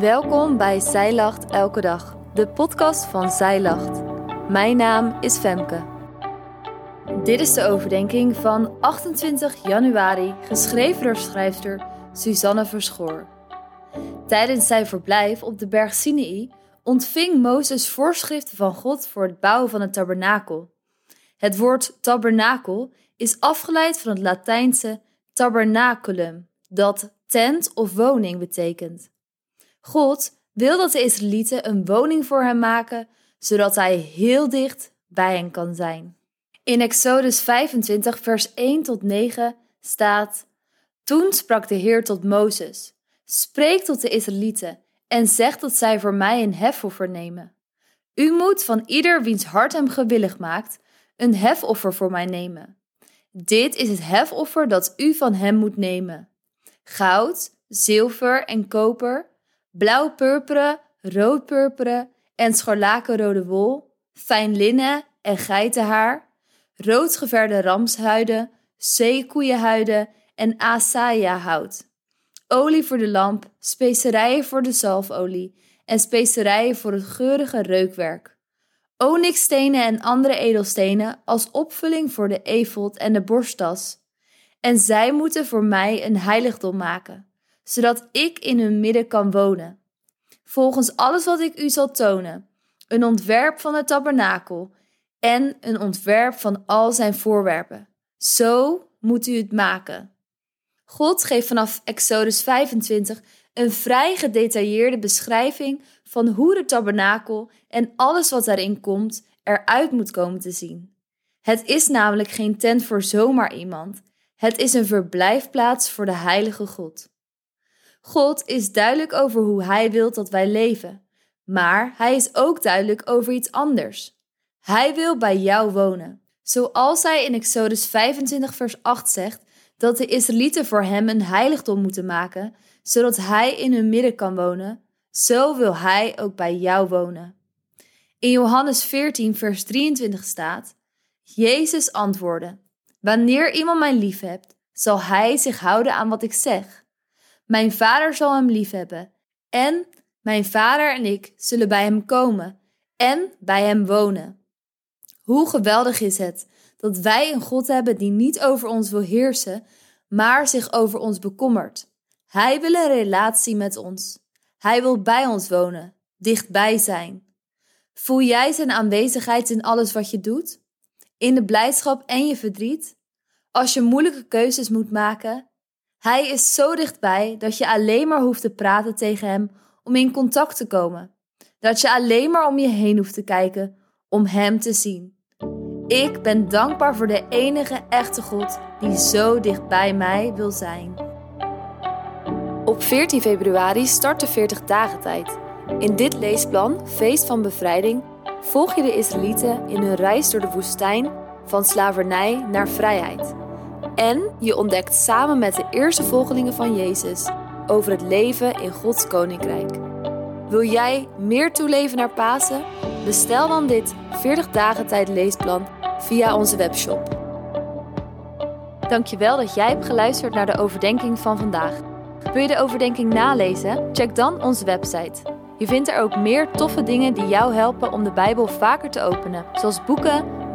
Welkom bij Zij Lacht Elke Dag, de podcast van Zij Lacht. Mijn naam is Femke. Dit is de overdenking van 28 januari, geschreven door schrijfster Suzanne Verschoor. Tijdens zijn verblijf op de berg Sinai ontving Mozes voorschriften van God voor het bouwen van het tabernakel. Het woord tabernakel is afgeleid van het Latijnse tabernaculum, dat tent of woning betekent. God wil dat de Israëlieten een woning voor hem maken, zodat hij heel dicht bij hen kan zijn. In Exodus 25, vers 1 tot 9 staat: Toen sprak de Heer tot Mozes: Spreek tot de Israëlieten en zeg dat zij voor mij een hefoffer nemen. U moet van ieder wiens hart hem gewillig maakt, een hefoffer voor mij nemen. Dit is het hefoffer dat u van hem moet nemen: goud, zilver en koper blauw-purperen, rood-purperen en scharlakenrode wol, fijn linnen en geitenhaar, roodgeverde ramshuiden, zeekoeienhuiden en asaya-hout. Olie voor de lamp, specerijen voor de zalfolie en specerijen voor het geurige reukwerk. Onyxstenen en andere edelstenen als opvulling voor de efot en de borsttas. En zij moeten voor mij een heiligdom maken zodat ik in hun midden kan wonen. Volgens alles wat ik u zal tonen, een ontwerp van het tabernakel en een ontwerp van al zijn voorwerpen. Zo moet u het maken. God geeft vanaf Exodus 25 een vrij gedetailleerde beschrijving van hoe de tabernakel en alles wat daarin komt eruit moet komen te zien. Het is namelijk geen tent voor zomaar iemand. Het is een verblijfplaats voor de heilige God. God is duidelijk over hoe Hij wil dat wij leven, maar Hij is ook duidelijk over iets anders. Hij wil bij jou wonen. Zoals Hij in Exodus 25, vers 8 zegt dat de Israëlieten voor Hem een heiligdom moeten maken, zodat Hij in hun midden kan wonen, zo wil Hij ook bij jou wonen. In Johannes 14, vers 23 staat: Jezus antwoordde: Wanneer iemand mij liefhebt, zal hij zich houden aan wat ik zeg. Mijn vader zal hem liefhebben. En mijn vader en ik zullen bij hem komen en bij hem wonen. Hoe geweldig is het dat wij een God hebben die niet over ons wil heersen, maar zich over ons bekommert. Hij wil een relatie met ons. Hij wil bij ons wonen, dichtbij zijn. Voel jij zijn aanwezigheid in alles wat je doet? In de blijdschap en je verdriet? Als je moeilijke keuzes moet maken hij is zo dichtbij dat je alleen maar hoeft te praten tegen hem om in contact te komen. Dat je alleen maar om je heen hoeft te kijken om hem te zien. Ik ben dankbaar voor de enige echte God die zo dicht bij mij wil zijn. Op 14 februari start de 40 dagen tijd. In dit leesplan, Feest van Bevrijding, volg je de Israëlieten in hun reis door de woestijn van slavernij naar vrijheid. En je ontdekt samen met de eerste volgelingen van Jezus over het leven in Gods koninkrijk. Wil jij meer toeleven naar Pasen? Bestel dan dit 40 dagen tijd leesplan via onze webshop. Dankjewel dat jij hebt geluisterd naar de overdenking van vandaag. Wil je de overdenking nalezen? Check dan onze website. Je vindt er ook meer toffe dingen die jou helpen om de Bijbel vaker te openen, zoals boeken